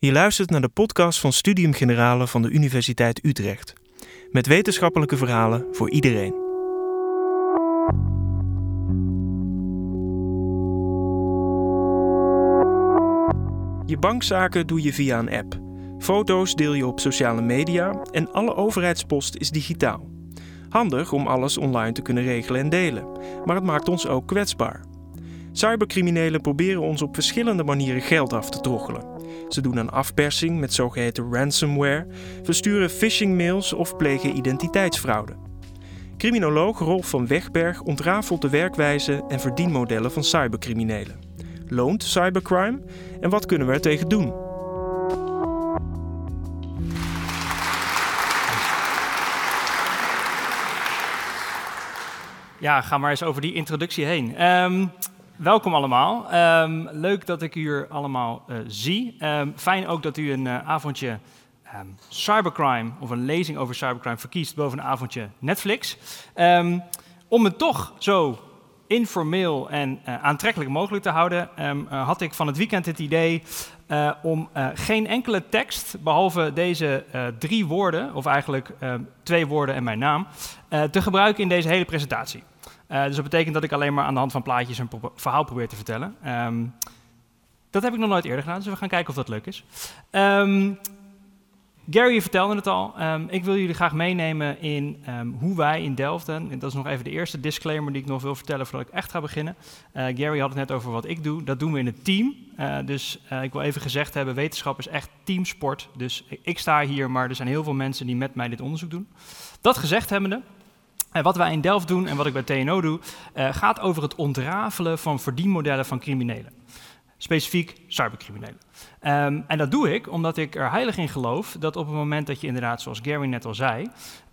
Je luistert naar de podcast van Studium Generale van de Universiteit Utrecht. Met wetenschappelijke verhalen voor iedereen. Je bankzaken doe je via een app. Foto's deel je op sociale media en alle overheidspost is digitaal. Handig om alles online te kunnen regelen en delen, maar het maakt ons ook kwetsbaar. Cybercriminelen proberen ons op verschillende manieren geld af te troggelen. Ze doen aan afpersing met zogeheten ransomware, versturen phishing-mails of plegen identiteitsfraude. Criminoloog Rolf van Wegberg ontrafelt de werkwijze en verdienmodellen van cybercriminelen. Loont cybercrime en wat kunnen we er tegen doen? Ja, ga maar eens over die introductie heen. Ehm, welkom allemaal. Ehm, leuk dat ik u allemaal uh, zie. Ehm, fijn ook dat u een uh, avondje cybercrime of een lezing over cybercrime verkiest boven een avondje Netflix. om het toch zo informeel en uh, aantrekkelijk mogelijk te houden, had ik van het weekend het idee om geen enkele tekst, behalve deze drie woorden, of eigenlijk twee woorden en mijn naam, te gebruiken in deze hele presentatie. Uh, dus dat betekent dat ik alleen maar aan de hand van plaatjes een verhaal probeer te vertellen. Um, dat heb ik nog nooit eerder gedaan, dus we gaan kijken of dat leuk is. Um, Gary vertelde het al. Um, ik wil jullie graag meenemen in hoe wij in Delft, en dat is nog even de eerste disclaimer die ik nog wil vertellen voordat ik echt ga beginnen. Uh, Gary had het net over wat ik doe. Dat doen we in een team. Uh, dus ik wil even gezegd hebben, wetenschap is echt teamsport. Dus ik, ik sta hier, maar er zijn heel veel mensen die met mij dit onderzoek doen. Dat gezegd hebbende, en wat wij in Delft doen en wat ik bij TNO doe, uh, gaat over het ontrafelen van verdienmodellen van criminelen. Specifiek cybercriminelen. Um, en dat doe ik omdat ik er heilig in geloof dat op het moment dat je inderdaad, zoals Gary net al zei,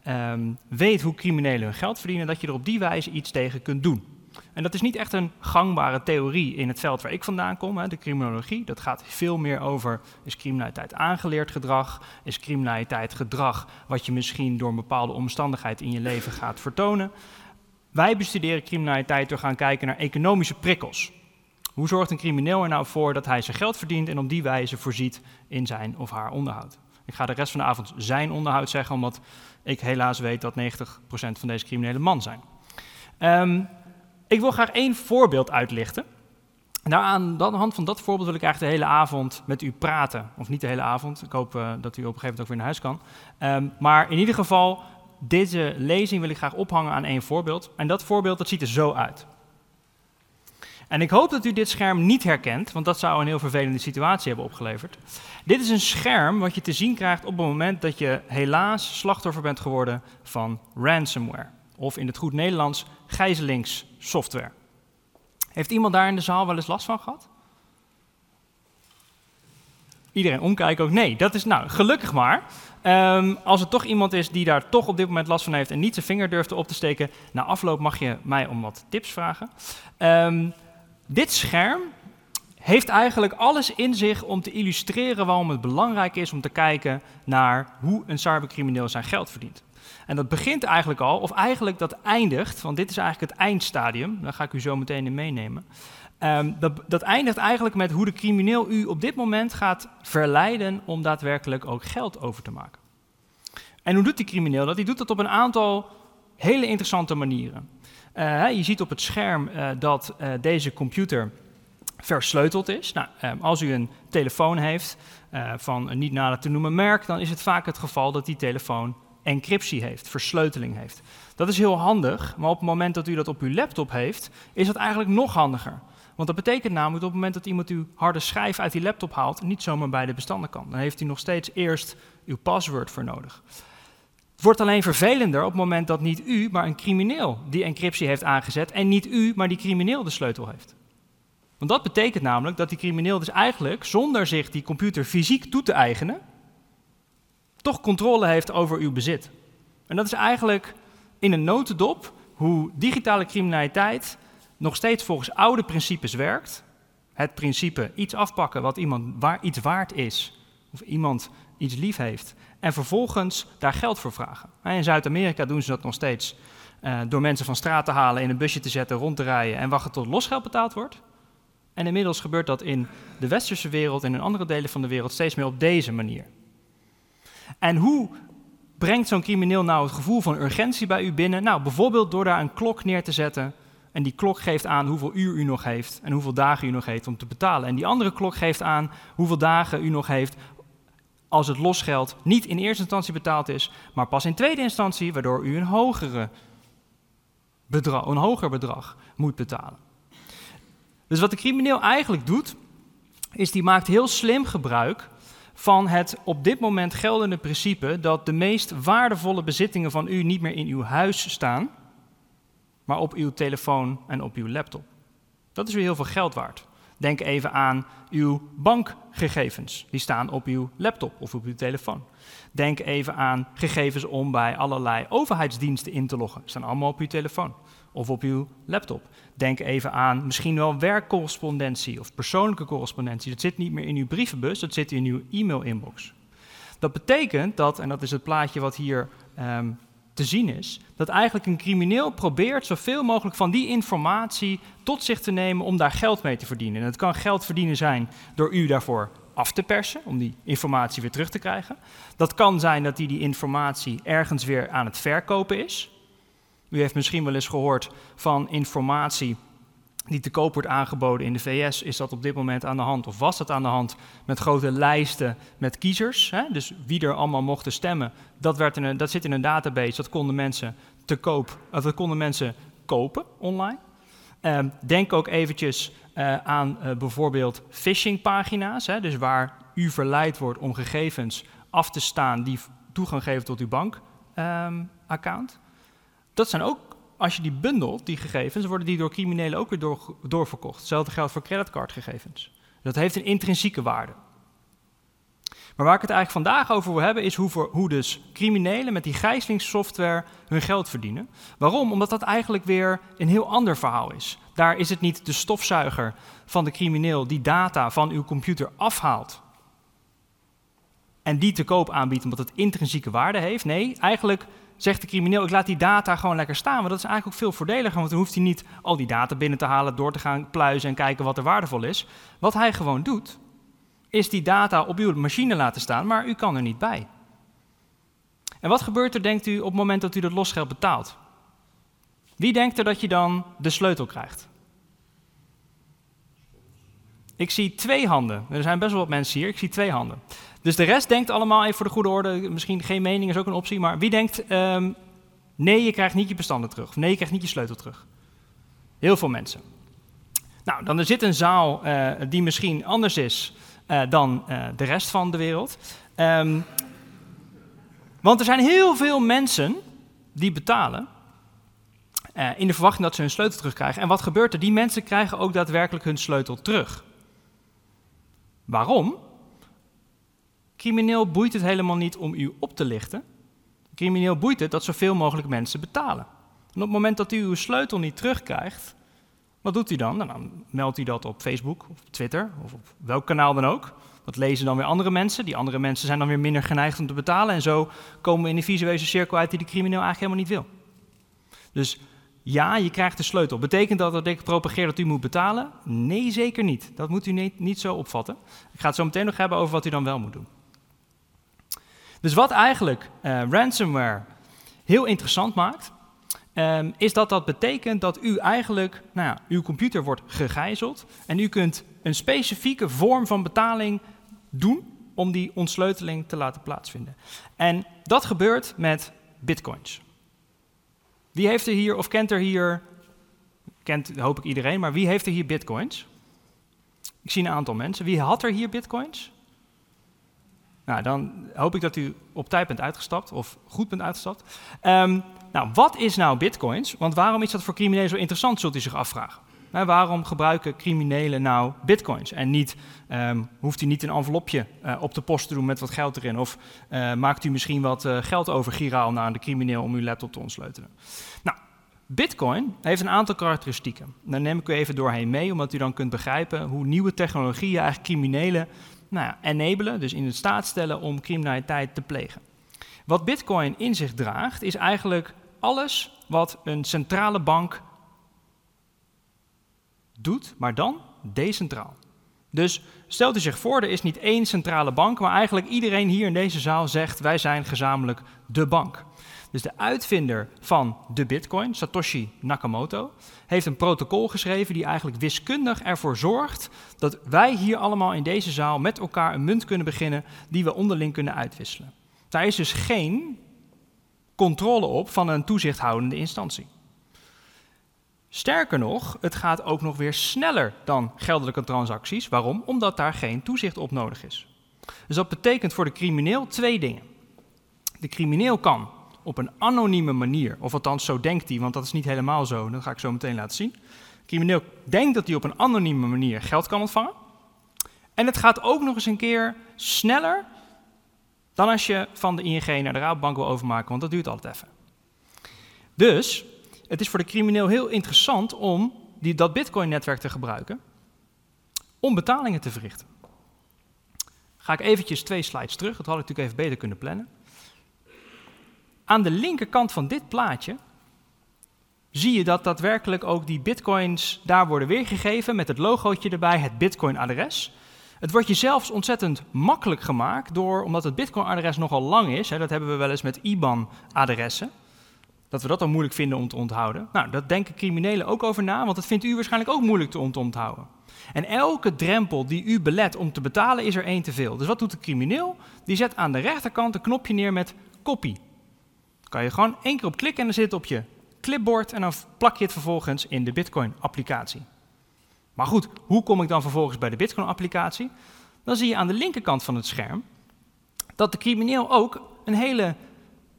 um, weet hoe criminelen hun geld verdienen, dat je er op die wijze iets tegen kunt doen. En dat is niet echt een gangbare theorie in het veld waar ik vandaan kom, hè, de criminologie. Dat gaat veel meer over, is criminaliteit aangeleerd gedrag? Is criminaliteit gedrag wat je misschien door een bepaalde omstandigheid in je leven gaat vertonen? Wij bestuderen criminaliteit door gaan kijken naar economische prikkels. Hoe zorgt een crimineel er nou voor dat hij zijn geld verdient en op die wijze voorziet in zijn of haar onderhoud? Ik ga de rest van de avond zijn onderhoud zeggen, omdat ik helaas weet dat 90% van deze criminelen man zijn. Um, ik wil graag één voorbeeld uitlichten. Nou, aan de hand van dat voorbeeld wil ik eigenlijk de hele avond met u praten. Of niet de hele avond, ik hoop uh, dat u op een gegeven moment ook weer naar huis kan. Um, maar in ieder geval, deze lezing wil ik graag ophangen aan één voorbeeld. En dat voorbeeld dat ziet er zo uit. En ik hoop dat u dit scherm niet herkent, want dat zou een heel vervelende situatie hebben opgeleverd. Dit is een scherm wat je te zien krijgt op het moment dat je helaas slachtoffer bent geworden van ransomware. Of in het goed Nederlands gijzelingssoftware. Heeft iemand daar in de zaal wel eens last van gehad? Iedereen omkijken ook? Nee, dat is nou gelukkig maar. Um, als er toch iemand is die daar toch op dit moment last van heeft en niet zijn vinger durft op te steken, na afloop mag je mij om wat tips vragen. Um, dit scherm heeft eigenlijk alles in zich om te illustreren waarom het belangrijk is om te kijken naar hoe een cybercrimineel zijn geld verdient. En dat begint eigenlijk al, of eigenlijk dat eindigt, want dit is eigenlijk het eindstadium, daar ga ik u zo meteen in meenemen. Um, dat, dat eindigt eigenlijk met hoe de crimineel u op dit moment gaat verleiden om daadwerkelijk ook geld over te maken. En hoe doet die crimineel dat? Die doet dat op een aantal hele interessante manieren. Uh, je ziet op het scherm uh, dat uh, deze computer versleuteld is. Nou, um, als u een telefoon heeft van een niet nader te noemen merk, dan is het vaak het geval dat die telefoon encryptie heeft, versleuteling heeft. Dat is heel handig, maar op het moment dat u dat op uw laptop heeft, is dat eigenlijk nog handiger. Want dat betekent namelijk dat op het moment dat iemand uw harde schijf uit die laptop haalt, niet zomaar bij de bestanden kan. Dan heeft u nog steeds eerst uw password voor nodig. Het wordt alleen vervelender op het moment dat niet u, maar een crimineel die encryptie heeft aangezet en niet u, maar die crimineel de sleutel heeft. Want dat betekent namelijk dat die crimineel dus eigenlijk, zonder zich die computer fysiek toe te eigenen, toch controle heeft over uw bezit. En dat is eigenlijk in een notendop hoe digitale criminaliteit nog steeds volgens oude principes werkt. Het principe iets afpakken wat iemand waar, iets waard is, of iemand iets lief heeft, en vervolgens daar geld voor vragen. In Zuid-Amerika doen ze dat nog steeds uh, door mensen van straat te halen, in een busje te zetten, rond te rijden en wachten tot losgeld betaald wordt. En inmiddels gebeurt dat in de westerse wereld en in andere delen van de wereld steeds meer op deze manier. En hoe brengt zo'n crimineel nou het gevoel van urgentie bij u binnen? Nou, bijvoorbeeld door daar een klok neer te zetten. En die klok geeft aan hoeveel uur u nog heeft en hoeveel dagen u nog heeft om te betalen. En die andere klok geeft aan hoeveel dagen u nog heeft als het losgeld niet in eerste instantie betaald is, maar pas in tweede instantie, waardoor u een, hogere een hoger bedrag moet betalen. Dus wat de crimineel eigenlijk doet, is die maakt heel slim gebruik van het op dit moment geldende principe dat de meest waardevolle bezittingen van u niet meer in uw huis staan, maar op uw telefoon en op uw laptop. Dat is weer heel veel geld waard. Denk even aan uw bankgegevens. Die staan op uw laptop of op uw telefoon. Denk even aan gegevens om bij allerlei overheidsdiensten in te loggen. Die staan allemaal op uw telefoon of op uw laptop. Denk even aan misschien wel werkcorrespondentie of persoonlijke correspondentie. Dat zit niet meer in uw brievenbus, dat zit in uw e-mail-inbox. Dat betekent dat, en dat is het plaatje wat hier um, te zien is, dat eigenlijk een crimineel probeert zoveel mogelijk van die informatie tot zich te nemen om daar geld mee te verdienen. En het kan geld verdienen zijn door u daarvoor af te persen, om die informatie weer terug te krijgen. Dat kan zijn dat hij die informatie ergens weer aan het verkopen is. U heeft misschien wel eens gehoord van informatie die te koop wordt aangeboden in de VS, is dat op dit moment aan de hand, of was dat aan de hand, met grote lijsten met kiezers. Hè? Dus wie er allemaal mochten stemmen, dat, werd in een, zit in een database, dat konden mensen te koop, dat konden mensen kopen online. Ehm, denk ook eventjes uh, aan uh, bijvoorbeeld phishingpagina's, hè? dus waar u verleid wordt om gegevens af te staan die toegang geven tot uw bankaccount. Dat zijn ook als je die bundelt, die gegevens, worden die door criminelen ook weer door, doorverkocht. Hetzelfde geldt voor creditcardgegevens. Dat heeft een intrinsieke waarde. Maar waar ik het eigenlijk vandaag over wil hebben, is hoe, voor, hoe dus criminelen met die gijzelingssoftware hun geld verdienen. Waarom? Omdat dat eigenlijk weer een heel ander verhaal is. Daar is het niet de stofzuiger van de crimineel die data van uw computer afhaalt en die te koop aanbiedt omdat het intrinsieke waarde heeft. Nee, eigenlijk zegt de crimineel, ik laat die data gewoon lekker staan. Want dat is eigenlijk ook veel voordeliger, want dan hoeft hij niet al die data binnen te halen, door te gaan pluizen en kijken wat er waardevol is. Wat hij gewoon doet, is die data op uw machine laten staan, maar u kan er niet bij. En wat gebeurt er, denkt u, op het moment dat u dat losgeld betaalt? Wie denkt er dat je dan de sleutel krijgt? Ik zie twee handen. Er zijn best wel wat mensen hier. Ik zie twee handen. Dus de rest denkt allemaal, even voor de goede orde, misschien geen mening is ook een optie, maar wie denkt, um, nee, je krijgt niet je bestanden terug, of nee, je krijgt niet je sleutel terug? Heel veel mensen. Nou, dan er zit een zaal uh, die misschien anders is uh, dan uh, de rest van de wereld. Um, want er zijn heel veel mensen die betalen in de verwachting dat ze hun sleutel terugkrijgen. En wat gebeurt er? Die mensen krijgen ook daadwerkelijk hun sleutel terug. Waarom? Crimineel boeit het helemaal niet om u op te lichten. Crimineel boeit het dat zoveel mogelijk mensen betalen. En op het moment dat u uw sleutel niet terugkrijgt, wat doet u dan? Nou, dan meldt u dat op Facebook of Twitter of op welk kanaal dan ook. Dat lezen dan weer andere mensen. Die andere mensen zijn dan weer minder geneigd om te betalen. En zo komen we in de visuele cirkel uit die de crimineel eigenlijk helemaal niet wil. Dus ja, je krijgt de sleutel. Betekent dat dat ik propageer dat u moet betalen? Nee, zeker niet. Dat moet u niet, niet zo opvatten. Ik ga het zo meteen nog hebben over wat u dan wel moet doen. Dus wat eigenlijk uh, ransomware heel interessant maakt, um, is dat dat betekent dat u eigenlijk, nou ja, uw computer wordt gegijzeld en u kunt een specifieke vorm van betaling doen om die ontsleuteling te laten plaatsvinden. En dat gebeurt met bitcoins. Wie heeft er hier, of kent er hier, kent hoop ik iedereen, maar wie heeft er hier bitcoins? Ik zie een aantal mensen. Wie had er hier bitcoins? Nou, dan hoop ik dat u op tijd bent uitgestapt of goed bent uitgestapt. Um, nou, wat is nou bitcoins? Want waarom is dat voor criminelen zo interessant, zult u zich afvragen. Nou, waarom gebruiken criminelen nou bitcoins? En niet, um, hoeft u niet een envelopje uh, op de post te doen met wat geld erin? Of uh, maakt u misschien wat uh, geld over giraal naar de crimineel om uw laptop te ontsleutelen? Nou, Bitcoin heeft een aantal karakteristieken. Daar neem ik u even doorheen mee, omdat u dan kunt begrijpen hoe nieuwe technologieën eigenlijk criminelen nou ja, enabelen, dus in staat stellen om criminaliteit te plegen. Wat Bitcoin in zich draagt, is eigenlijk alles wat een centrale bank doet, maar dan decentraal. Dus stelt u zich voor, er is niet één centrale bank, maar eigenlijk iedereen hier in deze zaal zegt wij zijn gezamenlijk de bank. Dus de uitvinder van de Bitcoin, Satoshi Nakamoto, heeft een protocol geschreven die eigenlijk wiskundig ervoor zorgt dat wij hier allemaal in deze zaal met elkaar een munt kunnen beginnen die we onderling kunnen uitwisselen. Daar is dus geen controle op van een toezichthoudende instantie. Sterker nog, het gaat ook nog weer sneller dan geldelijke transacties. Waarom? Omdat daar geen toezicht op nodig is. Dus dat betekent voor de crimineel twee dingen. De crimineel kan op een anonieme manier, of althans zo denkt hij, want dat is niet helemaal zo, dat ga ik zo meteen laten zien. De crimineel denkt dat hij op een anonieme manier geld kan ontvangen. En het gaat ook nog eens een keer sneller dan als je van de ING naar de Rabobank wil overmaken, want dat duurt altijd even. Dus het is voor de crimineel heel interessant om die, dat Bitcoin-netwerk te gebruiken om betalingen te verrichten. Ga ik eventjes twee slides terug, dat had ik natuurlijk even beter kunnen plannen. Aan de linkerkant van dit plaatje zie je dat daadwerkelijk ook die bitcoins daar worden weergegeven met het logootje erbij, het bitcoin-adres. Het wordt je zelfs ontzettend makkelijk gemaakt door, omdat het bitcoin-adres nogal lang is, hè, dat hebben we wel eens met IBAN-adressen, dat we dat dan moeilijk vinden om te onthouden. Nou, dat denken criminelen ook over na, want dat vindt u waarschijnlijk ook moeilijk te onthouden. En elke drempel die u belet om te betalen is er één te veel. Dus wat doet de crimineel? Die zet aan de rechterkant een knopje neer met copy kan je gewoon één keer op klikken en dan zit het op je clipboard en dan plak je het vervolgens in de Bitcoin-applicatie. Maar goed, hoe kom ik dan vervolgens bij de Bitcoin-applicatie? Dan zie je aan de linkerkant van het scherm dat de crimineel ook een hele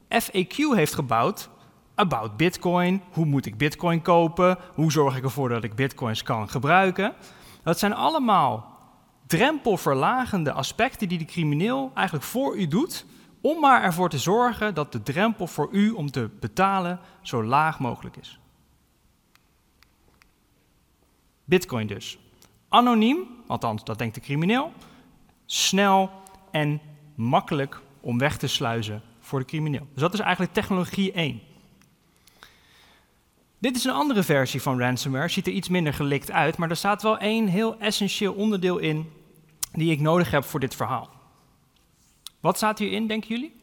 FAQ heeft gebouwd about Bitcoin. Hoe moet ik Bitcoin kopen? Hoe zorg ik ervoor dat ik Bitcoins kan gebruiken? Dat zijn allemaal drempelverlagende aspecten die de crimineel eigenlijk voor u doet om maar ervoor te zorgen dat de drempel voor u om te betalen zo laag mogelijk is. Bitcoin dus. Anoniem, althans dat denkt de crimineel, snel en makkelijk om weg te sluizen voor de crimineel. Dus dat is eigenlijk technologie 1. Dit is een andere versie van ransomware, ziet er iets minder gelikt uit, maar er staat wel één heel essentieel onderdeel in die ik nodig heb voor dit verhaal. Wat staat hierin, denken jullie?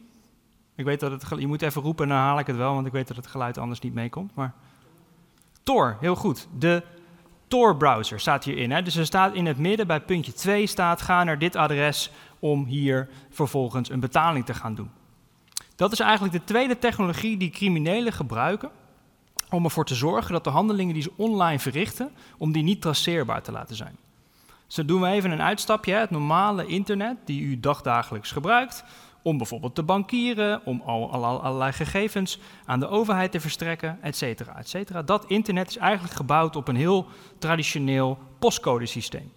Ik weet dat het, je moet even roepen, dan haal ik het wel, want ik weet dat het geluid anders niet meekomt. Maar Tor, heel goed. De Tor-browser staat hierin. Hè? Dus er staat in het midden bij puntje 2 staat, ga naar dit adres om hier vervolgens een betaling te gaan doen. Dat is eigenlijk de tweede technologie die criminelen gebruiken om ervoor te zorgen dat de handelingen die ze online verrichten, om die niet traceerbaar te laten zijn. Dus doen we even een uitstapje. Het normale internet die u dagdagelijks gebruikt om bijvoorbeeld te bankieren, om al, allerlei gegevens aan de overheid te verstrekken, et cetera, et cetera. Dat internet is eigenlijk gebouwd op een heel traditioneel postcodesysteem.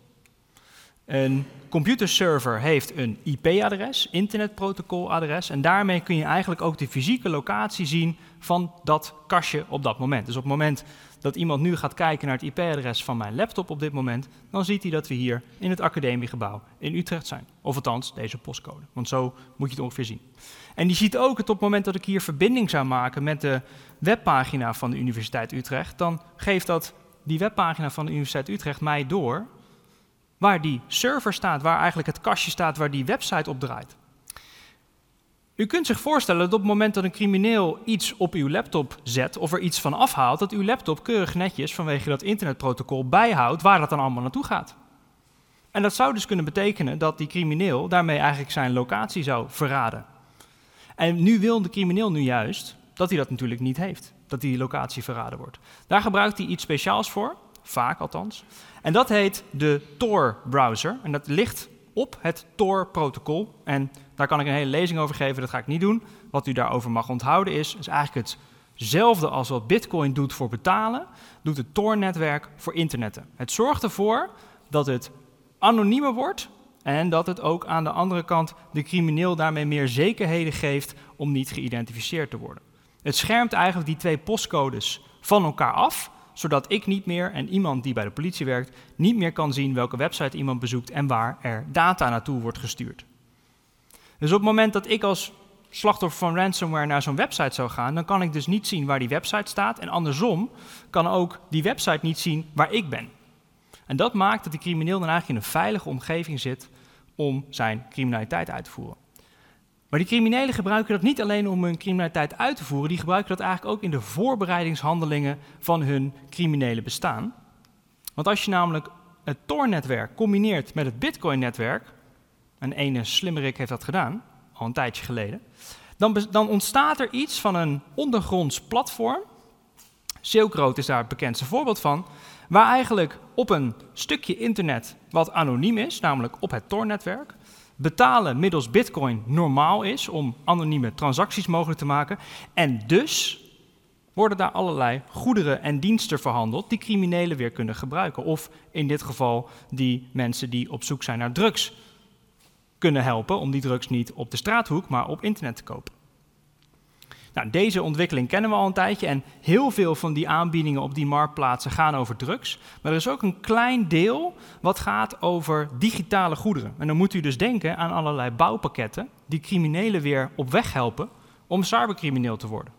Een computerserver heeft een IP-adres, internetprotocoladres, en daarmee kun je eigenlijk ook de fysieke locatie zien van dat kastje op dat moment. Dus op het moment dat iemand nu gaat kijken naar het IP-adres van mijn laptop op dit moment, dan ziet hij dat we hier in het academiegebouw in Utrecht zijn. Of althans, deze postcode. Want zo moet je het ongeveer zien. En die ziet ook het op het moment dat ik hier verbinding zou maken met de webpagina van de Universiteit Utrecht, dan geeft dat die webpagina van de Universiteit Utrecht mij door waar die server staat, waar eigenlijk het kastje staat waar die website op draait. U kunt zich voorstellen dat op het moment dat een crimineel iets op uw laptop zet of er iets van afhaalt, dat uw laptop keurig netjes vanwege dat internetprotocol bijhoudt waar dat dan allemaal naartoe gaat. En dat zou dus kunnen betekenen dat die crimineel daarmee eigenlijk zijn locatie zou verraden. En nu wil de crimineel nu juist dat hij dat natuurlijk niet heeft, dat die locatie verraden wordt. Daar gebruikt hij iets speciaals voor, vaak althans. En dat heet de Tor-browser. En dat ligt op het Tor-protocol. En daar kan ik een hele lezing over geven, dat ga ik niet doen. Wat u daarover mag onthouden is, is eigenlijk hetzelfde als wat Bitcoin doet voor betalen, doet het Tor-netwerk voor internetten. Het zorgt ervoor dat het anoniemer wordt en dat het ook aan de andere kant de crimineel daarmee meer zekerheden geeft om niet geïdentificeerd te worden. Het schermt eigenlijk die twee postcodes van elkaar af, zodat ik niet meer en iemand die bij de politie werkt niet meer kan zien welke website iemand bezoekt en waar er data naartoe wordt gestuurd. Dus op het moment dat ik als slachtoffer van ransomware naar zo'n website zou gaan, dan kan ik dus niet zien waar die website staat. En andersom kan ook die website niet zien waar ik ben. En dat maakt dat die crimineel dan eigenlijk in een veilige omgeving zit om zijn criminaliteit uit te voeren. Maar die criminelen gebruiken dat niet alleen om hun criminaliteit uit te voeren, die gebruiken dat eigenlijk ook in de voorbereidingshandelingen van hun criminele bestaan. Want als je namelijk het Tor-netwerk combineert met het Bitcoin-netwerk, een ene slimmerik heeft dat gedaan, al een tijdje geleden, dan, dan ontstaat er iets van een ondergronds platform. Silk Road is daar het bekendste voorbeeld van, waar eigenlijk op een stukje internet wat anoniem is, namelijk op het Tor-netwerk, betalen middels Bitcoin normaal is om anonieme transacties mogelijk te maken. En dus worden daar allerlei goederen en diensten verhandeld die criminelen weer kunnen gebruiken. Of in dit geval die mensen die op zoek zijn naar drugs kunnen helpen om die drugs niet op de straathoek, maar op internet te kopen. Nou, deze ontwikkeling kennen we al een tijdje en heel veel van die aanbiedingen op die marktplaatsen gaan over drugs. Maar er is ook een klein deel wat gaat over digitale goederen. En dan moet u dus denken aan allerlei bouwpakketten die criminelen weer op weg helpen om cybercrimineel te worden.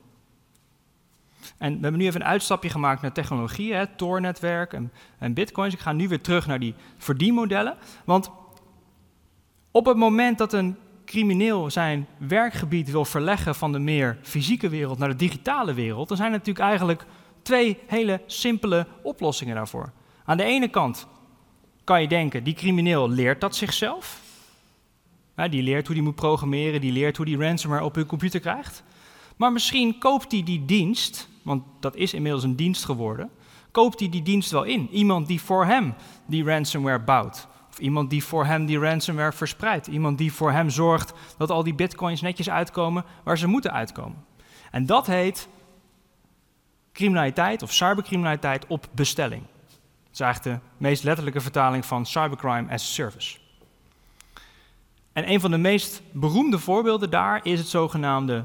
En we hebben nu even een uitstapje gemaakt naar technologie, het Tor-netwerk en, en bitcoins. Ik ga nu weer terug naar die verdienmodellen. Want op het moment dat een crimineel zijn werkgebied wil verleggen van de meer fysieke wereld naar de digitale wereld, dan zijn er natuurlijk eigenlijk twee hele simpele oplossingen daarvoor. Aan de ene kant kan je denken, die crimineel leert dat zichzelf. die leert hoe hij moet programmeren, die leert hoe die ransomware op hun computer krijgt. Maar misschien koopt hij die dienst, want dat is inmiddels een dienst geworden, koopt hij die dienst wel in. Iemand die voor hem die ransomware bouwt iemand die voor hem die ransomware verspreidt. Iemand die voor hem zorgt dat al die bitcoins netjes uitkomen waar ze moeten uitkomen. En dat heet criminaliteit of cybercriminaliteit op bestelling. Dat is eigenlijk de meest letterlijke vertaling van cybercrime as a service. En een van de meest beroemde voorbeelden daar is het zogenaamde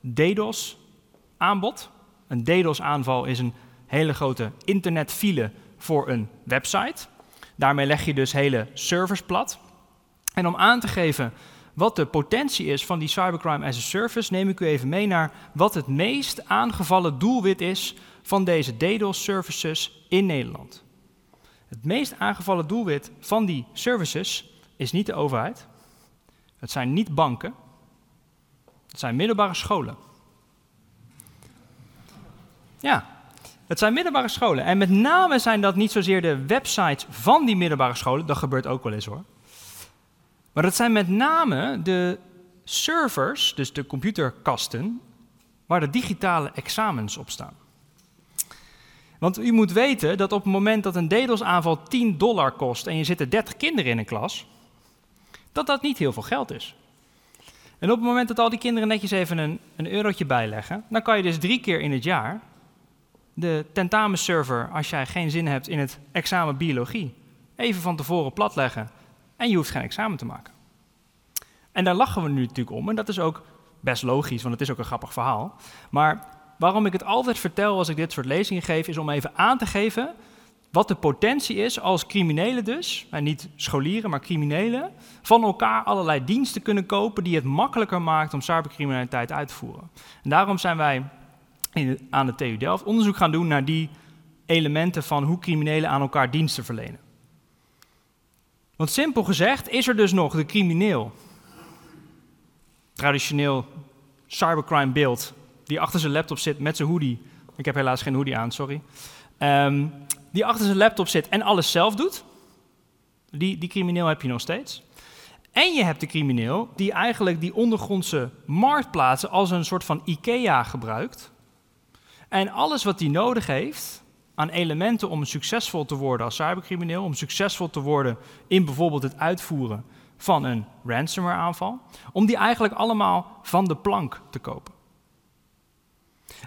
DDoS-aanbod. Een DDoS-aanval is een hele grote internetfile voor een website. Daarmee leg je dus hele servers plat. En om aan te geven wat de potentie is van die cybercrime as a service, neem ik u even mee naar wat het meest aangevallen doelwit is van deze DDoS services in Nederland. Het meest aangevallen doelwit van die services is niet de overheid. Het zijn niet banken. Het zijn middelbare scholen. Ja, het zijn middelbare scholen. En met name zijn dat niet zozeer de websites van die middelbare scholen, dat gebeurt ook wel eens hoor. Maar dat zijn met name de servers, dus de computerkasten, waar de digitale examens op staan. Want u moet weten dat op het moment dat een DDoS-aanval 10 dollar kost en je zitten 30 kinderen in een klas, dat dat niet heel veel geld is. En op het moment dat al die kinderen netjes even een, een eurotje bijleggen, dan kan je dus drie keer in het jaar de tentamenserver, als jij geen zin hebt in het examen biologie, even van tevoren platleggen en je hoeft geen examen te maken. En daar lachen we nu natuurlijk om en dat is ook best logisch, want het is ook een grappig verhaal. Maar waarom ik het altijd vertel als ik dit soort lezingen geef, is om even aan te geven wat de potentie is als criminelen dus, en niet scholieren, maar criminelen, van elkaar allerlei diensten kunnen kopen die het makkelijker maakt om cybercriminaliteit uit te voeren. En daarom zijn wij in, aan de TU Delft onderzoek gaan doen naar die elementen van hoe criminelen aan elkaar diensten verlenen. Want simpel gezegd is er dus nog de crimineel, traditioneel cybercrime beeld, die achter zijn laptop zit met zijn hoodie. Ik heb helaas geen hoodie aan, sorry. Ehm, die achter zijn laptop zit en alles zelf doet. Die, die crimineel heb je nog steeds. En je hebt de crimineel die eigenlijk die ondergrondse marktplaatsen als een soort van IKEA gebruikt en alles wat hij nodig heeft aan elementen om succesvol te worden als cybercrimineel, om succesvol te worden in bijvoorbeeld het uitvoeren van een ransomware aanval, om die eigenlijk allemaal van de plank te kopen.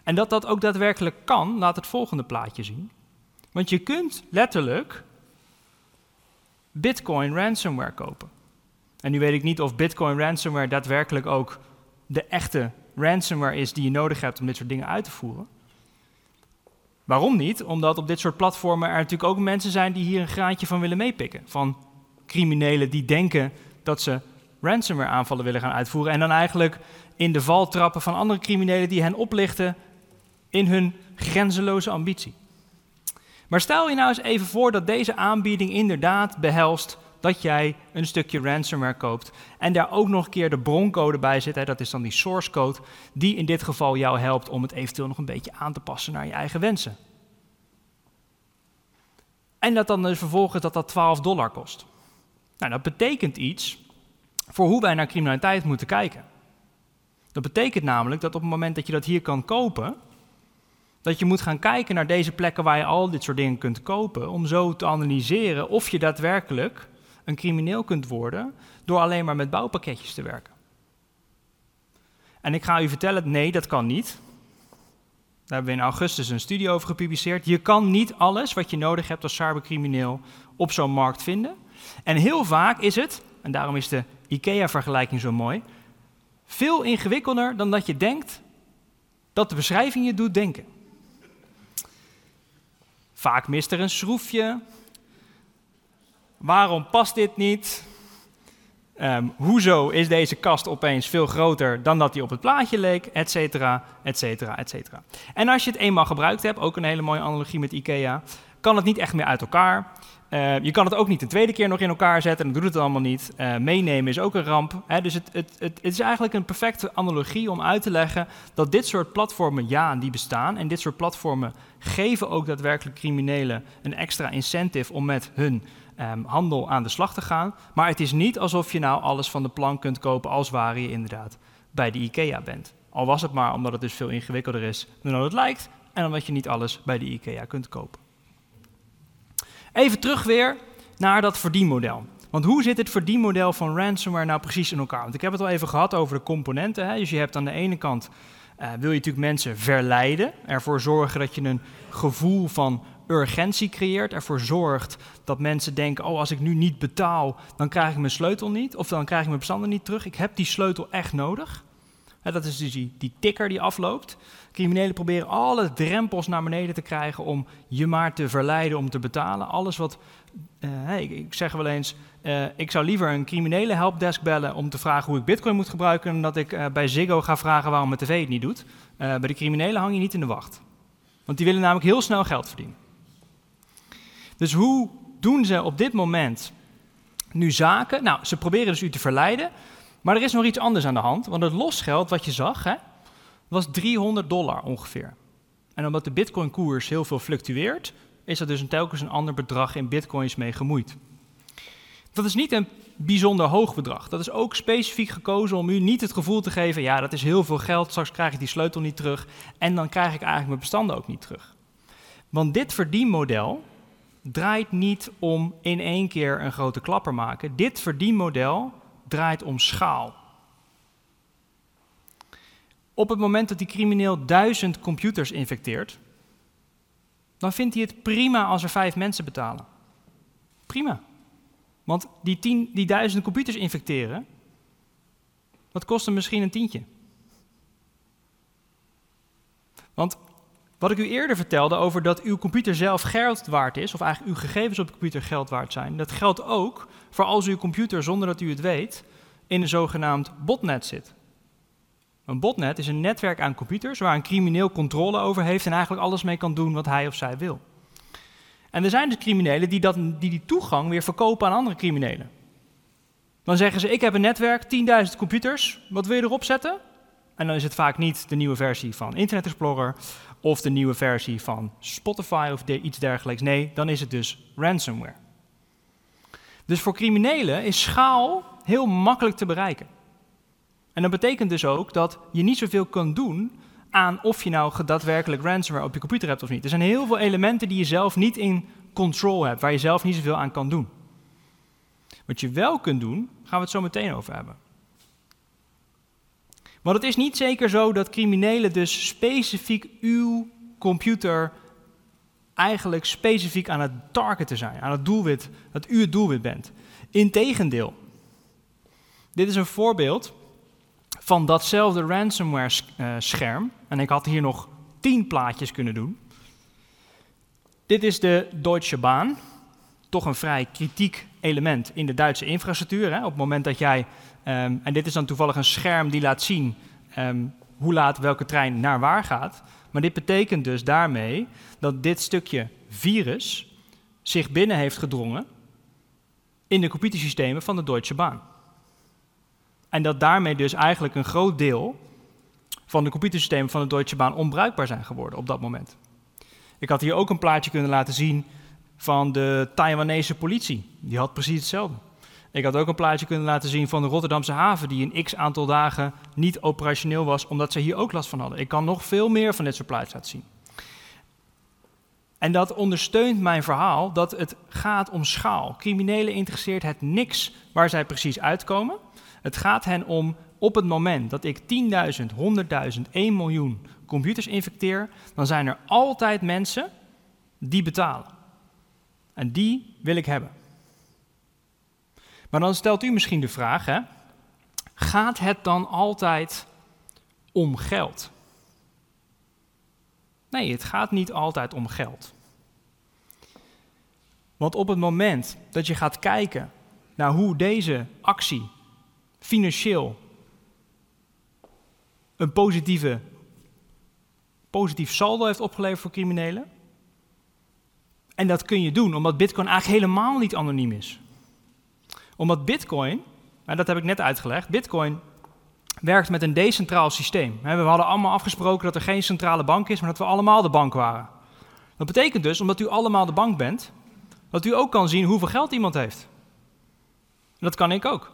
En dat dat ook daadwerkelijk kan, laat het volgende plaatje zien. Want je kunt letterlijk Bitcoin ransomware kopen. En nu weet ik niet of Bitcoin ransomware daadwerkelijk ook de echte ransomware is die je nodig hebt om dit soort dingen uit te voeren. Waarom niet? Omdat op dit soort platformen er natuurlijk ook mensen zijn die hier een graantje van willen meepikken. Van criminelen die denken dat ze ransomware aanvallen willen gaan uitvoeren. En dan eigenlijk in de val trappen van andere criminelen die hen oplichten in hun grenzeloze ambitie. Maar stel je nou eens even voor dat deze aanbieding inderdaad behelst dat jij een stukje ransomware koopt en daar ook nog een keer de broncode bij zit, hè, dat is dan die source code, die in dit geval jou helpt om het eventueel nog een beetje aan te passen naar je eigen wensen. En dat dan dus vervolgens dat dat 12 dollar kost. Nou, dat betekent iets voor hoe wij naar criminaliteit moeten kijken. Dat betekent namelijk dat op het moment dat je dat hier kan kopen, dat je moet gaan kijken naar deze plekken waar je al dit soort dingen kunt kopen, om zo te analyseren of je daadwerkelijk een crimineel kunt worden door alleen maar met bouwpakketjes te werken. En ik ga u vertellen, nee, dat kan niet. Daar hebben we in augustus een studie over gepubliceerd. Je kan niet alles wat je nodig hebt als cybercrimineel op zo'n markt vinden. En heel vaak is het, en daarom is de IKEA-vergelijking zo mooi, veel ingewikkelder dan dat je denkt dat de beschrijving je doet denken. Vaak mist er een schroefje. Waarom past dit niet? Um, hoezo is deze kast opeens veel groter dan dat die op het plaatje leek, et cetera, et cetera, et cetera. En als je het eenmaal gebruikt hebt, ook een hele mooie analogie met IKEA, kan het niet echt meer uit elkaar. Uh, je kan het ook niet een tweede keer nog in elkaar zetten, dan doet het allemaal niet. Uh, meenemen is ook een ramp. Hè? Dus het, het, het, het, is eigenlijk een perfecte analogie om uit te leggen dat dit soort platformen, ja, die bestaan. En dit soort platformen geven ook daadwerkelijk criminelen een extra incentive om met hun um, handel aan de slag te gaan. Maar het is niet alsof je nou alles van de plank kunt kopen als waar je inderdaad bij de IKEA bent. Al was het maar omdat het dus veel ingewikkelder is dan het lijkt en omdat je niet alles bij de IKEA kunt kopen. Even terug weer naar dat verdienmodel. Want hoe zit het verdienmodel van ransomware nou precies in elkaar? Want ik heb het al even gehad over de componenten. Hè? Dus je hebt aan de ene kant, uh, wil je natuurlijk mensen verleiden, ervoor zorgen dat je een gevoel van urgentie creëert, ervoor zorgt dat mensen denken: oh, als ik nu niet betaal, dan krijg ik mijn sleutel niet, of dan krijg ik mijn bestanden niet terug. Ik heb die sleutel echt nodig. dat is dus die, die tikker die afloopt. Criminelen proberen alle drempels naar beneden te krijgen om je maar te verleiden om te betalen. Alles wat, uh, ik, ik, zeg wel eens, uh, ik zou liever een criminele helpdesk bellen om te vragen hoe ik bitcoin moet gebruiken, dan dat ik uh, bij Ziggo ga vragen waarom mijn tv het niet doet. bij de criminelen hang je niet in de wacht. Want die willen namelijk heel snel geld verdienen. Dus hoe doen ze op dit moment nu zaken? Nou, ze proberen dus u te verleiden, maar er is nog iets anders aan de hand. Want het losgeld wat je zag, hè, was 300 dollar ongeveer. En omdat de bitcoin-koers heel veel fluctueert, is er dus een telkens een ander bedrag in bitcoins mee gemoeid. Dat is niet een bijzonder hoog bedrag. Dat is ook specifiek gekozen om u niet het gevoel te geven: ja, dat is heel veel geld, straks krijg ik die sleutel niet terug en dan krijg ik eigenlijk mijn bestanden ook niet terug. Want dit verdienmodel draait niet om in één keer een grote klapper maken. Dit verdienmodel draait om schaal. Op het moment dat die crimineel duizend computers infecteert, dan vindt hij het prima als er vijf mensen betalen. Prima. Want die, tien, die duizend computers infecteren, dat kost hem misschien een tientje. Want wat ik u eerder vertelde over dat uw computer zelf geld waard is, of eigenlijk uw gegevens op de computer geld waard zijn, dat geldt ook voor als uw computer zonder dat u het weet in een zogenaamd botnet zit. Een botnet is een netwerk aan computers waar een crimineel controle over heeft en eigenlijk alles mee kan doen wat hij of zij wil. En er zijn dus criminelen die, dat, die die toegang weer verkopen aan andere criminelen. Dan zeggen ze: Ik heb een netwerk, 10.000 computers, wat wil je erop zetten? En dan is het vaak niet de nieuwe versie van Internet Explorer of de nieuwe versie van Spotify of iets dergelijks. Nee, dan is het dus ransomware. Dus voor criminelen is schaal heel makkelijk te bereiken. En dat betekent dus ook dat je niet zoveel kan doen aan of je nou daadwerkelijk ransomware op je computer hebt of niet. Er zijn heel veel elementen die je zelf niet in control hebt, waar je zelf niet zoveel aan kan doen. Wat je wel kunt doen, gaan we het zo meteen over hebben. Want het is niet zeker zo dat criminelen dus specifiek uw computer eigenlijk specifiek aan het targeten zijn, aan het doelwit, dat u het doelwit bent. Integendeel. Dit is een voorbeeld van datzelfde ransomware eh, scherm. En ik had hier nog tien plaatjes kunnen doen. Dit is de Deutsche Bahn. Toch een vrij kritiek element in de Duitse infrastructuur. Hè? Op het moment dat jij Um, en dit is dan toevallig een scherm die laat zien um, hoe laat welke trein naar waar gaat. Maar dit betekent dus daarmee dat dit stukje virus zich binnen heeft gedrongen in de computersystemen van de Deutsche Bahn. En dat daarmee dus eigenlijk een groot deel van de computersystemen van de Deutsche Bahn onbruikbaar zijn geworden op dat moment. Ik had hier ook een plaatje kunnen laten zien van de Taiwanese politie. Die had precies hetzelfde. Ik had ook een plaatje kunnen laten zien van de Rotterdamse haven, die een x aantal dagen niet operationeel was, omdat ze hier ook last van hadden. Ik kan nog veel meer van dit soort plaatjes laten zien. En dat ondersteunt mijn verhaal dat het gaat om schaal. Criminelen interesseert het niks waar zij precies uitkomen. Het gaat hen om op het moment dat ik 10.000, 100.000, 1 miljoen computers infecteer, dan zijn er altijd mensen die betalen. En die wil ik hebben. Maar dan stelt u misschien de vraag, hè, gaat het dan altijd om geld? Nee, het gaat niet altijd om geld. Want op het moment dat je gaat kijken naar hoe deze actie financieel een positieve, positief saldo heeft opgeleverd voor criminelen. En dat kun je doen omdat Bitcoin eigenlijk helemaal niet anoniem is. Omdat Bitcoin, en dat heb ik net uitgelegd, Bitcoin werkt met een decentraal systeem. We hadden allemaal afgesproken dat er geen centrale bank is, maar dat we allemaal de bank waren. Dat betekent dus, omdat u allemaal de bank bent, dat u ook kan zien hoeveel geld iemand heeft. dat kan ik ook.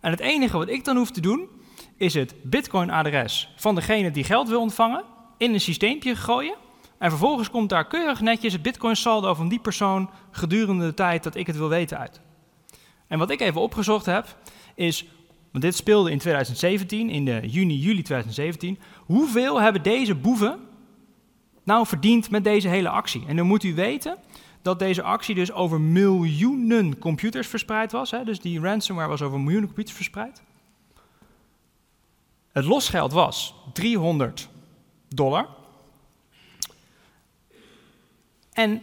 En het enige wat ik dan hoef te doen, is het Bitcoin-adres van degene die geld wil ontvangen in een systeempje gooien. En vervolgens komt daar keurig netjes het Bitcoin-saldo van die persoon gedurende de tijd dat ik het wil weten uit. En wat ik even opgezocht heb, is, want dit speelde in 2017, in juni, juli 2017, hoeveel hebben deze boeven nou verdiend met deze hele actie? En dan moet u weten dat deze actie dus over miljoenen computers verspreid was. Hè? Dus die ransomware was over miljoenen computers verspreid. Het losgeld was 300 dollar. En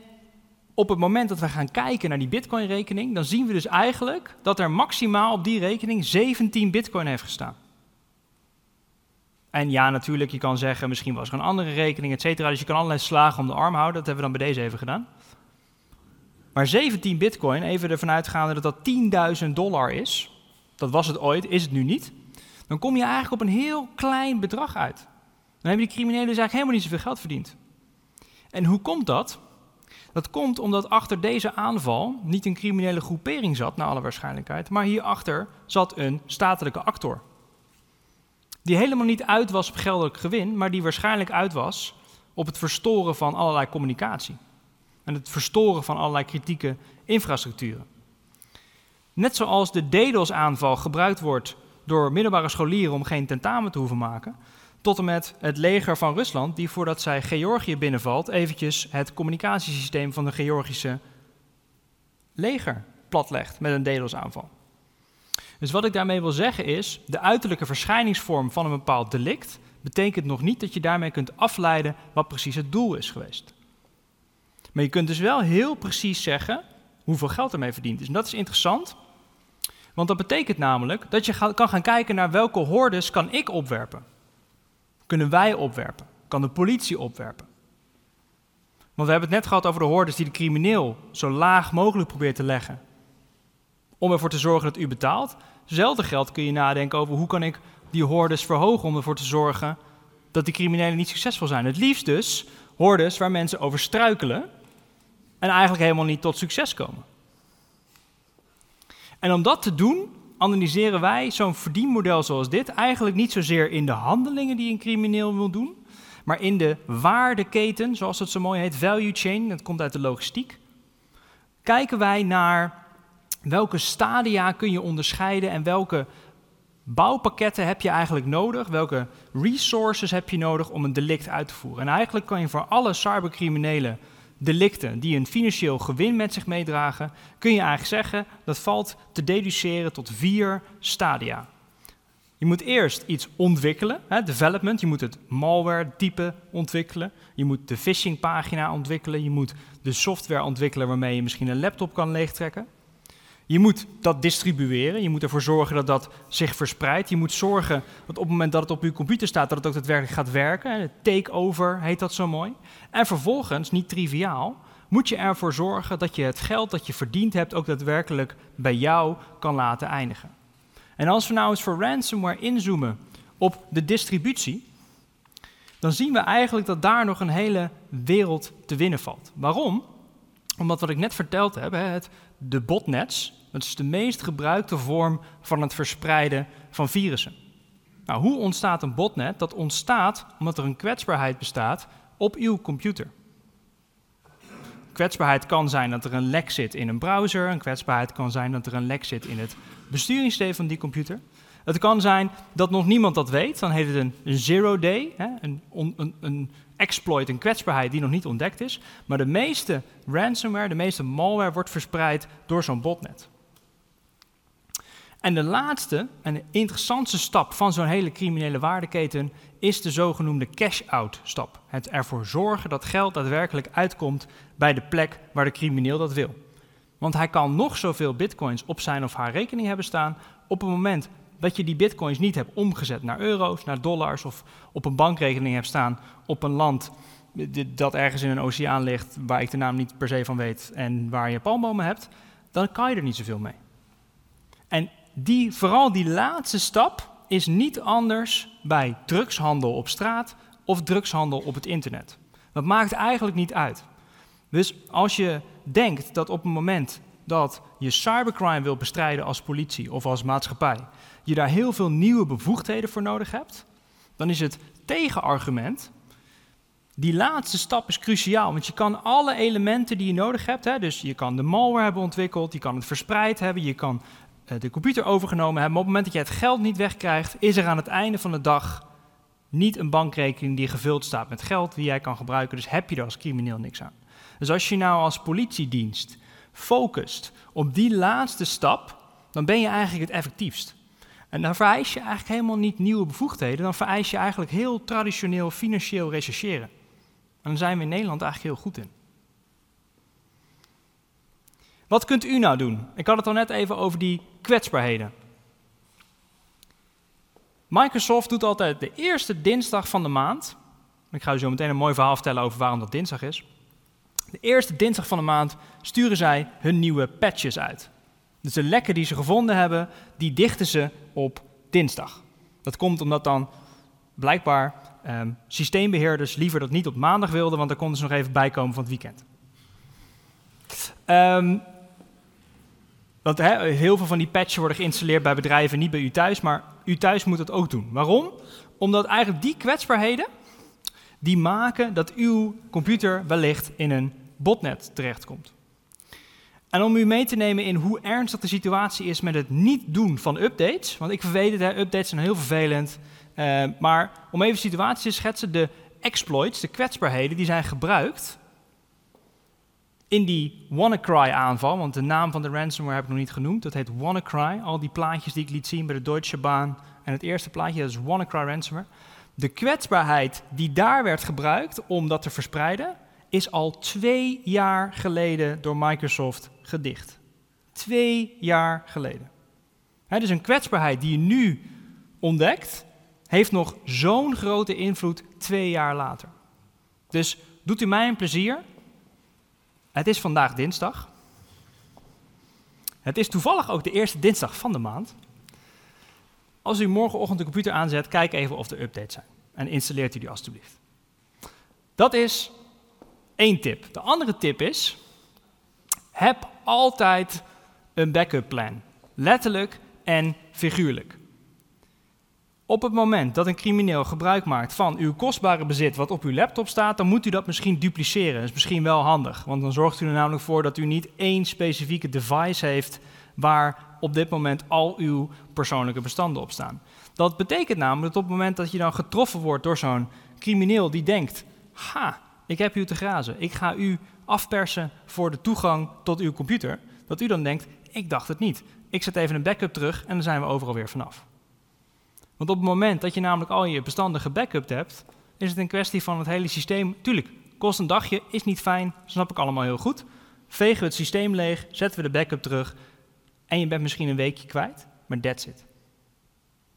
op het moment dat we gaan kijken naar die Bitcoin-rekening, dan zien we dus eigenlijk dat er maximaal op die rekening 17 Bitcoin heeft gestaan. En ja, natuurlijk, je kan zeggen, misschien was er een andere rekening, et cetera. Dus je kan allerlei slagen om de arm houden. Dat hebben we dan bij deze even gedaan. Maar 17 bitcoin, even ervan uitgaande dat dat 10.000 dollar is, dat was het ooit, is het nu niet, dan kom je eigenlijk op een heel klein bedrag uit. Dan hebben die criminelen dus eigenlijk helemaal niet zoveel geld verdiend. En hoe komt dat? Dat komt omdat achter deze aanval niet een criminele groepering zat, naar alle waarschijnlijkheid, maar hierachter zat een statelijke actor. Die helemaal niet uit was op geldelijk gewin, maar die waarschijnlijk uit was op het verstoren van allerlei communicatie en het verstoren van allerlei kritieke infrastructuren. Net zoals de DDoS-aanval gebruikt wordt door middelbare scholieren om geen tentamen te hoeven maken, tot en met het leger van Rusland, die voordat zij Georgië binnenvalt, eventjes het communicatiesysteem van de Georgische leger platlegt met een DDoS-aanval. Dus wat ik daarmee wil zeggen is, de uiterlijke verschijningsvorm van een bepaald delict betekent nog niet dat je daarmee kunt afleiden wat precies het doel is geweest. Maar je kunt dus wel heel precies zeggen hoeveel geld ermee verdiend is. En dat is interessant, want dat betekent namelijk dat je kan gaan kijken naar welke hordes kan ik opwerpen. Kunnen wij opwerpen? Kan de politie opwerpen? Want we hebben het net gehad over de hordes die de crimineel zo laag mogelijk probeert te leggen. Om ervoor te zorgen dat u betaalt. Hetzelfde geld kun je nadenken over hoe kan ik die hordes verhogen om ervoor te zorgen dat die criminelen niet succesvol zijn. Het liefst dus hordes waar mensen over struikelen en eigenlijk helemaal niet tot succes komen. En om dat te doen, analyseren wij zo'n verdienmodel zoals dit eigenlijk niet zozeer in de handelingen die een crimineel wil doen, maar in de waardeketen, zoals het zo mooi heet, value chain, dat komt uit de logistiek. Kijken wij naar welke stadia kun je onderscheiden en welke bouwpakketten heb je eigenlijk nodig, welke resources heb je nodig om een delict uit te voeren. En eigenlijk kan je voor alle cybercriminelen delicten die een financieel gewin met zich meedragen, kun je eigenlijk zeggen dat valt te deduceren tot vier stadia. Je moet eerst iets ontwikkelen, hè, development. Je moet het malware-type ontwikkelen. Je moet de phishing-pagina ontwikkelen. Je moet de software ontwikkelen waarmee je misschien een laptop kan leegtrekken. Je moet dat distribueren. Je moet ervoor zorgen dat dat zich verspreidt. Je moet zorgen dat op het moment dat het op uw computer staat, dat het ook daadwerkelijk gaat werken. Takeover heet dat zo mooi. En vervolgens, niet triviaal, moet je ervoor zorgen dat je het geld dat je verdiend hebt ook daadwerkelijk bij jou kan laten eindigen. En als we nou eens voor ransomware inzoomen op de distributie, dan zien we eigenlijk dat daar nog een hele wereld te winnen valt. Waarom? Omdat wat ik net verteld heb, het, de botnets, dat is de meest gebruikte vorm van het verspreiden van virussen. Nou, hoe ontstaat een botnet? Dat ontstaat omdat er een kwetsbaarheid bestaat op uw computer. Kwetsbaarheid kan zijn dat er een lek zit in een browser. Een kwetsbaarheid kan zijn dat er een lek zit in het besturingssysteem van die computer. Het kan zijn dat nog niemand dat weet. Dan heet het een zero day, hè, een, een, een exploit, een kwetsbaarheid die nog niet ontdekt is. Maar de meeste ransomware, de meeste malware wordt verspreid door zo'n botnet. En de laatste en de interessantste stap van zo'n hele criminele waardeketen is de zogenoemde cash-out stap. Het ervoor zorgen dat geld daadwerkelijk uitkomt bij de plek waar de crimineel dat wil. Want hij kan nog zoveel bitcoins op zijn of haar rekening hebben staan. Op het moment dat je die bitcoins niet hebt omgezet naar euro's, naar dollars of op een bankrekening hebt staan op een land dat ergens in een oceaan ligt waar ik de naam niet per se van weet en waar je palmbomen hebt, dan kan je er niet zoveel mee. En die, vooral die laatste stap is niet anders bij drugshandel op straat of drugshandel op het internet. Dat maakt eigenlijk niet uit. Dus als je denkt dat op het moment dat je cybercrime wil bestrijden als politie of als maatschappij, je daar heel veel nieuwe bevoegdheden voor nodig hebt, dan is het tegenargument. Die laatste stap is cruciaal, want je kan alle elementen die je nodig hebt, hè, dus je kan de malware hebben ontwikkeld, je kan het verspreid hebben, je kan de computer overgenomen hebben, maar op het moment dat je het geld niet wegkrijgt, is er aan het einde van de dag niet een bankrekening die gevuld staat met geld die jij kan gebruiken, dus heb je er als crimineel niks aan. Dus als je nou als politiedienst focust op die laatste stap, dan ben je eigenlijk het effectiefst. En dan vereis je eigenlijk helemaal niet nieuwe bevoegdheden, dan vereis je eigenlijk heel traditioneel financieel rechercheren. En daar zijn we in Nederland eigenlijk heel goed in. Wat kunt u nou doen? Ik had het al net even over die kwetsbaarheden. Microsoft doet altijd de eerste dinsdag van de maand. Ik ga u zo meteen een mooi verhaal vertellen over waarom dat dinsdag is. De eerste dinsdag van de maand sturen zij hun nieuwe patches uit. Dus de lekken die ze gevonden hebben, die dichten ze op dinsdag. Dat komt omdat dan blijkbaar um, systeembeheerders liever dat niet op maandag wilden, want dan konden ze nog even bijkomen van het weekend. Um, want heel veel van die patches worden geïnstalleerd bij bedrijven, niet bij u thuis, maar u thuis moet het ook doen. Waarom? Omdat eigenlijk die kwetsbaarheden, die maken dat uw computer wellicht in een botnet terechtkomt. En om u mee te nemen in hoe ernstig de situatie is met het niet doen van updates, want ik weet het, updates zijn heel vervelend, uh, maar om even de situatie te schetsen, de exploits, de kwetsbaarheden, die zijn gebruikt in die WannaCry-aanval, want de naam van de ransomware heb ik nog niet genoemd, dat heet WannaCry. Al die plaatjes die ik liet zien bij de Deutsche Bahn en het eerste plaatje, dat is WannaCry ransomware. De kwetsbaarheid die daar werd gebruikt om dat te verspreiden, is al twee jaar geleden door Microsoft gedicht. Twee jaar geleden. He, dus een kwetsbaarheid die je nu ontdekt, heeft nog zo'n grote invloed twee jaar later. Dus doet u mij een plezier, het is vandaag dinsdag. Het is toevallig ook de eerste dinsdag van de maand. Als u morgenochtend de computer aanzet, kijk even of er updates zijn. En installeert u die alstublieft. Dat is één tip. De andere tip is, heb altijd een backup plan. Letterlijk en figuurlijk. Op het moment dat een crimineel gebruik maakt van uw kostbare bezit wat op uw laptop staat, dan moet u dat misschien dupliceren. Dat is misschien wel handig, want dan zorgt u er namelijk voor dat u niet één specifieke device heeft waar op dit moment al uw persoonlijke bestanden op staan. Dat betekent namelijk dat op het moment dat je dan getroffen wordt door zo'n crimineel die denkt: ha, ik heb u te grazen, ik ga u afpersen voor de toegang tot uw computer, dat u dan denkt: ik dacht het niet. Ik zet even een backup terug en dan zijn we overal weer vanaf. Want op het moment dat je namelijk al je bestanden gebackupt hebt, is het een kwestie van het hele systeem. Tuurlijk, kost een dagje, is niet fijn, snap ik allemaal heel goed. Vegen we het systeem leeg, zetten we de backup terug en je bent misschien een weekje kwijt, maar that's it.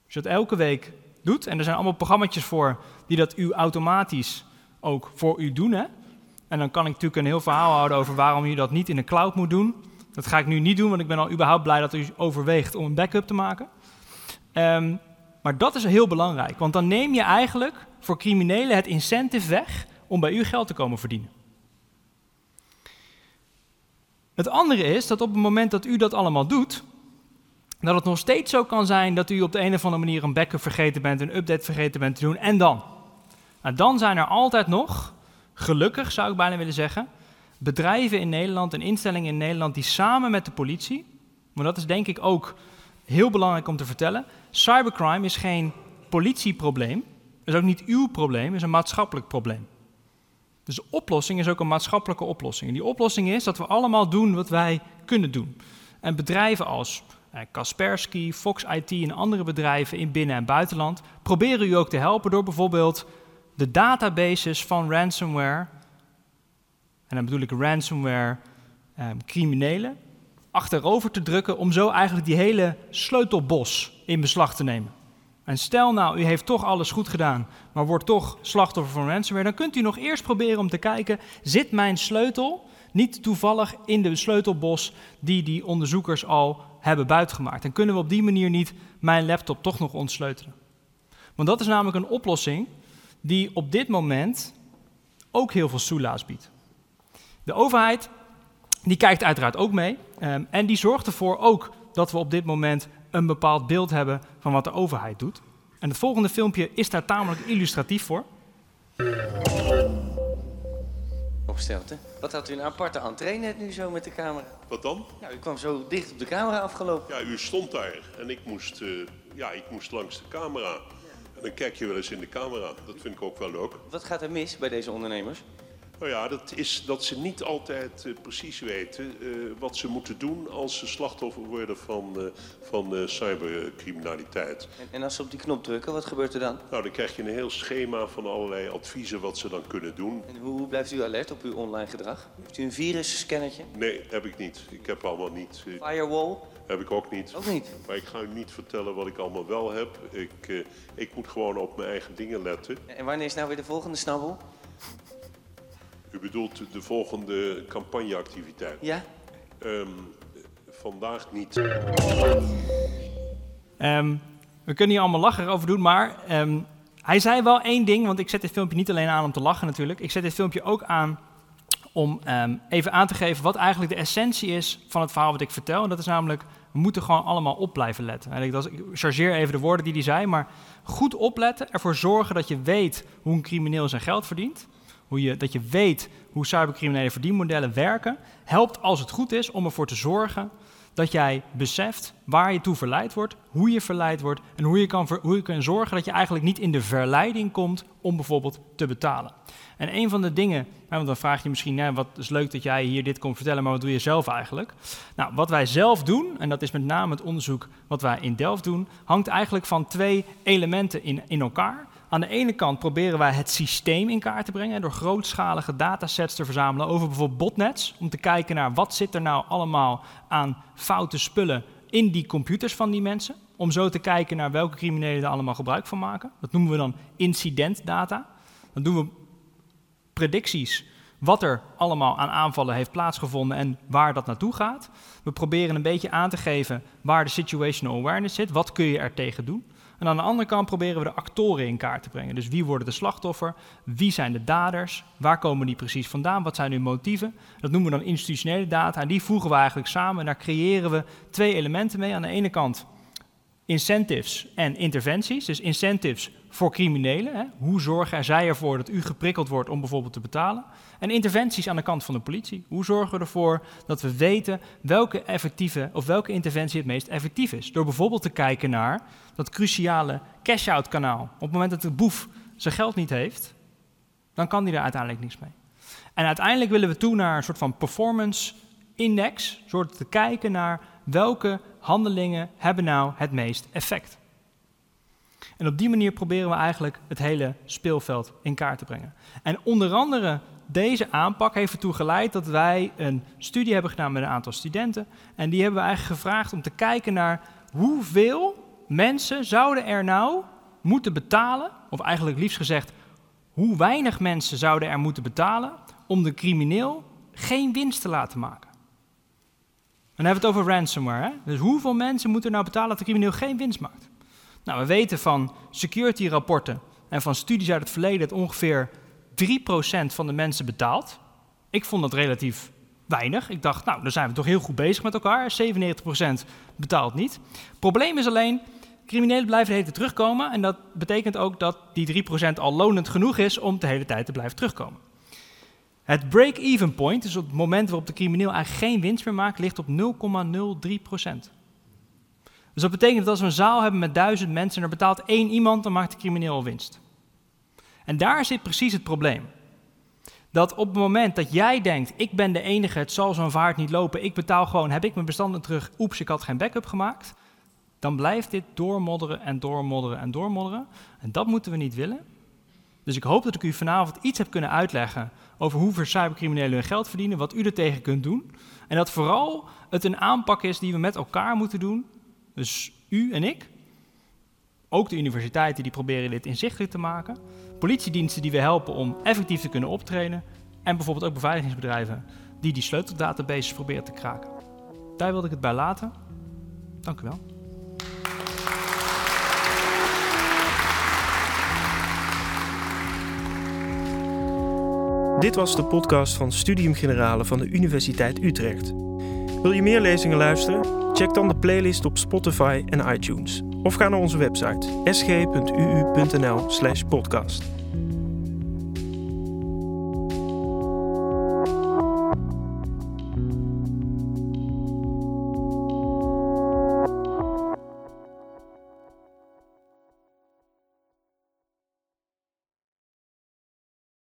Als je dat elke week doet, en er zijn allemaal programma's voor die dat u automatisch ook voor u doen, hè? En dan kan ik natuurlijk een heel verhaal houden over waarom je dat niet in de cloud moet doen. Dat ga ik nu niet doen, want ik ben al überhaupt blij dat u overweegt om een backup te maken. Um, maar dat is heel belangrijk, want dan neem je eigenlijk voor criminelen het incentive weg om bij u geld te komen verdienen. Het andere is dat op het moment dat u dat allemaal doet, dat het nog steeds zo kan zijn dat u op de een of andere manier een backup vergeten bent, een update vergeten bent te doen. En dan? Nou, dan zijn er altijd nog, gelukkig zou ik bijna willen zeggen, bedrijven in Nederland en instellingen in Nederland die samen met de politie, maar dat is denk ik ook heel belangrijk om te vertellen, cybercrime is geen politieprobleem, is ook niet uw probleem, is een maatschappelijk probleem. Dus de oplossing is ook een maatschappelijke oplossing. En die oplossing is dat we allemaal doen wat wij kunnen doen. En bedrijven als eh, Kaspersky, Fox IT en andere bedrijven in binnen- en buitenland proberen u ook te helpen door bijvoorbeeld de databases van ransomware, en dan bedoel ik ransomware eh, criminelen, achterover te drukken om zo eigenlijk die hele sleutelbos in beslag te nemen. En stel nou, u heeft toch alles goed gedaan, maar wordt toch slachtoffer van ransomware, dan kunt u nog eerst proberen om te kijken, zit mijn sleutel niet toevallig in de sleutelbos die die onderzoekers al hebben buitgemaakt? En kunnen we op die manier niet mijn laptop toch nog ontsleutelen? Want dat is namelijk een oplossing die op dit moment ook heel veel soelaas biedt. De overheid die kijkt uiteraard ook mee um, en die zorgt ervoor ook dat we op dit moment een bepaald beeld hebben van wat de overheid doet. En het volgende filmpje is daar tamelijk illustratief voor. Opstelt, hè? Wat had u een aparte entree net nu zo met de camera? Wat dan? Ja, u kwam zo dicht op de camera afgelopen. Ja, u stond daar en ik moest, uh, ja, ik moest langs de camera. En dan kijk je wel eens in de camera. Dat vind ik ook wel leuk. Wat gaat er mis bij deze ondernemers? Nou ja, dat is dat ze niet altijd uh, precies weten uh, wat ze moeten doen als ze slachtoffer worden van, uh, van cybercriminaliteit. En, en, als ze op die knop drukken, wat gebeurt er dan? Nou, dan krijg je een heel schema van allerlei adviezen wat ze dan kunnen doen. En hoe, hoe blijft u alert op uw online gedrag? Heeft u een virusscannertje? Nee, heb ik niet. Ik heb allemaal niet. Firewall? Heb ik ook niet. Ook niet? Maar ik ga u niet vertellen wat ik allemaal wel heb. Ik, ik moet gewoon op mijn eigen dingen letten. En wanneer is nou weer de volgende snabbel? U bedoelt de volgende campagneactiviteit? Ja. Um, vandaag niet. Um, we kunnen hier allemaal lachen over doen, maar um, hij zei wel één ding, want ik zet dit filmpje niet alleen aan om te lachen natuurlijk. Ik zet dit filmpje ook aan om even aan te geven wat eigenlijk de essentie is van het verhaal wat ik vertel. En dat is namelijk, we moeten gewoon allemaal op blijven letten. En ik, dat, ik chargeer even de woorden die hij zei, maar goed opletten, ervoor zorgen dat je weet hoe een crimineel zijn geld verdient hoe je, dat je weet hoe cybercriminele verdienmodellen werken, helpt als het goed is om ervoor te zorgen dat jij beseft waar je toe verleid wordt, hoe je verleid wordt en hoe je kan, hoe je kan zorgen dat je eigenlijk niet in de verleiding komt om bijvoorbeeld te betalen. En een van de dingen, want dan vraag je misschien, wat is leuk dat jij hier dit komt vertellen, maar wat doe je zelf eigenlijk? Nou, wat wij zelf doen, en dat is met name het onderzoek wat wij in Delft doen, hangt eigenlijk van twee elementen in, in elkaar. Aan de ene kant proberen wij het systeem in kaart te brengen door grootschalige datasets te verzamelen over bijvoorbeeld botnets, om te kijken naar wat zit er nou allemaal aan foute spullen in die computers van die mensen, om zo te kijken naar welke criminelen er allemaal gebruik van maken. Dat noemen we dan incidentdata. Dan doen we predicties wat er allemaal aan aanvallen heeft plaatsgevonden en waar dat naartoe gaat. We proberen een beetje aan te geven waar de situational awareness zit, wat kun je er tegen doen. En aan de andere kant proberen we de actoren in kaart te brengen. Dus wie worden de slachtoffer? Wie zijn de daders? Waar komen die precies vandaan? Wat zijn hun motieven? Dat noemen we dan institutionele data. En die voegen we eigenlijk samen. En daar creëren we twee elementen mee. Aan de ene kant incentives en interventies. Dus incentives voor criminelen. Hè. Hoe zorgen zij ervoor dat u geprikkeld wordt om bijvoorbeeld te betalen? En interventies aan de kant van de politie. Hoe zorgen we ervoor dat we weten welke effectieve of welke interventie het meest effectief is? Door bijvoorbeeld te kijken naar dat cruciale cash-out kanaal. Op het moment dat de boef zijn geld niet heeft, dan kan die er uiteindelijk niks mee. En uiteindelijk willen we toe naar een soort van performance index, soort te kijken naar welke handelingen hebben nou het meest effect. En op die manier proberen we eigenlijk het hele speelveld in kaart te brengen. En onder andere deze aanpak heeft ertoe geleid dat wij een studie hebben gedaan met een aantal studenten. En die hebben we eigenlijk gevraagd om te kijken naar hoeveel mensen zouden er nou moeten betalen, of eigenlijk liefst gezegd, hoe weinig mensen zouden er moeten betalen om de crimineel geen winst te laten maken. En dan hebben we het over ransomware. Hè? Dus hoeveel mensen moeten er nou betalen dat de crimineel geen winst maakt? Nou, we weten van security rapporten en van studies uit het verleden dat ongeveer 3% van de mensen betaalt. Ik vond dat relatief weinig. Ik dacht, nou, dan zijn we toch heel goed bezig met elkaar. 97% betaalt niet. Probleem is alleen, criminelen blijven de terugkomen. En dat betekent ook dat die 3% al lonend genoeg is om de hele tijd te blijven terugkomen. Het break-even point, dus het moment waarop de crimineel eigenlijk geen winst meer maakt, ligt op 0,03%. Dus dat betekent dat als we een zaal hebben met duizend mensen en er betaalt één iemand, dan maakt de crimineel al winst. En daar zit precies het probleem. Dat op het moment dat jij denkt, ik ben de enige, het zal zo'n vaart niet lopen, ik betaal gewoon, heb ik mijn bestanden terug, oeps, ik had geen backup gemaakt, dan blijft dit doormodderen en doormodderen en doormodderen. En dat moeten we niet willen. Dus ik hoop dat ik u vanavond iets heb kunnen uitleggen over hoe cybercriminelen hun geld verdienen, wat u er tegen kunt doen. En dat vooral het een aanpak is die we met elkaar moeten doen. Dus u en ik. Ook de universiteiten die proberen dit inzichtelijk te maken. Politiediensten die we helpen om effectief te kunnen optreden. En bijvoorbeeld ook beveiligingsbedrijven die die sleuteldatabases proberen te kraken. Daar wilde ik het bij laten. Dank u wel. Dit was de podcast van Studium Generale van de Universiteit Utrecht. Wil je meer lezingen luisteren? Check dan de playlist op Spotify en iTunes. Of ga naar onze website sg.uu.nl/podcast.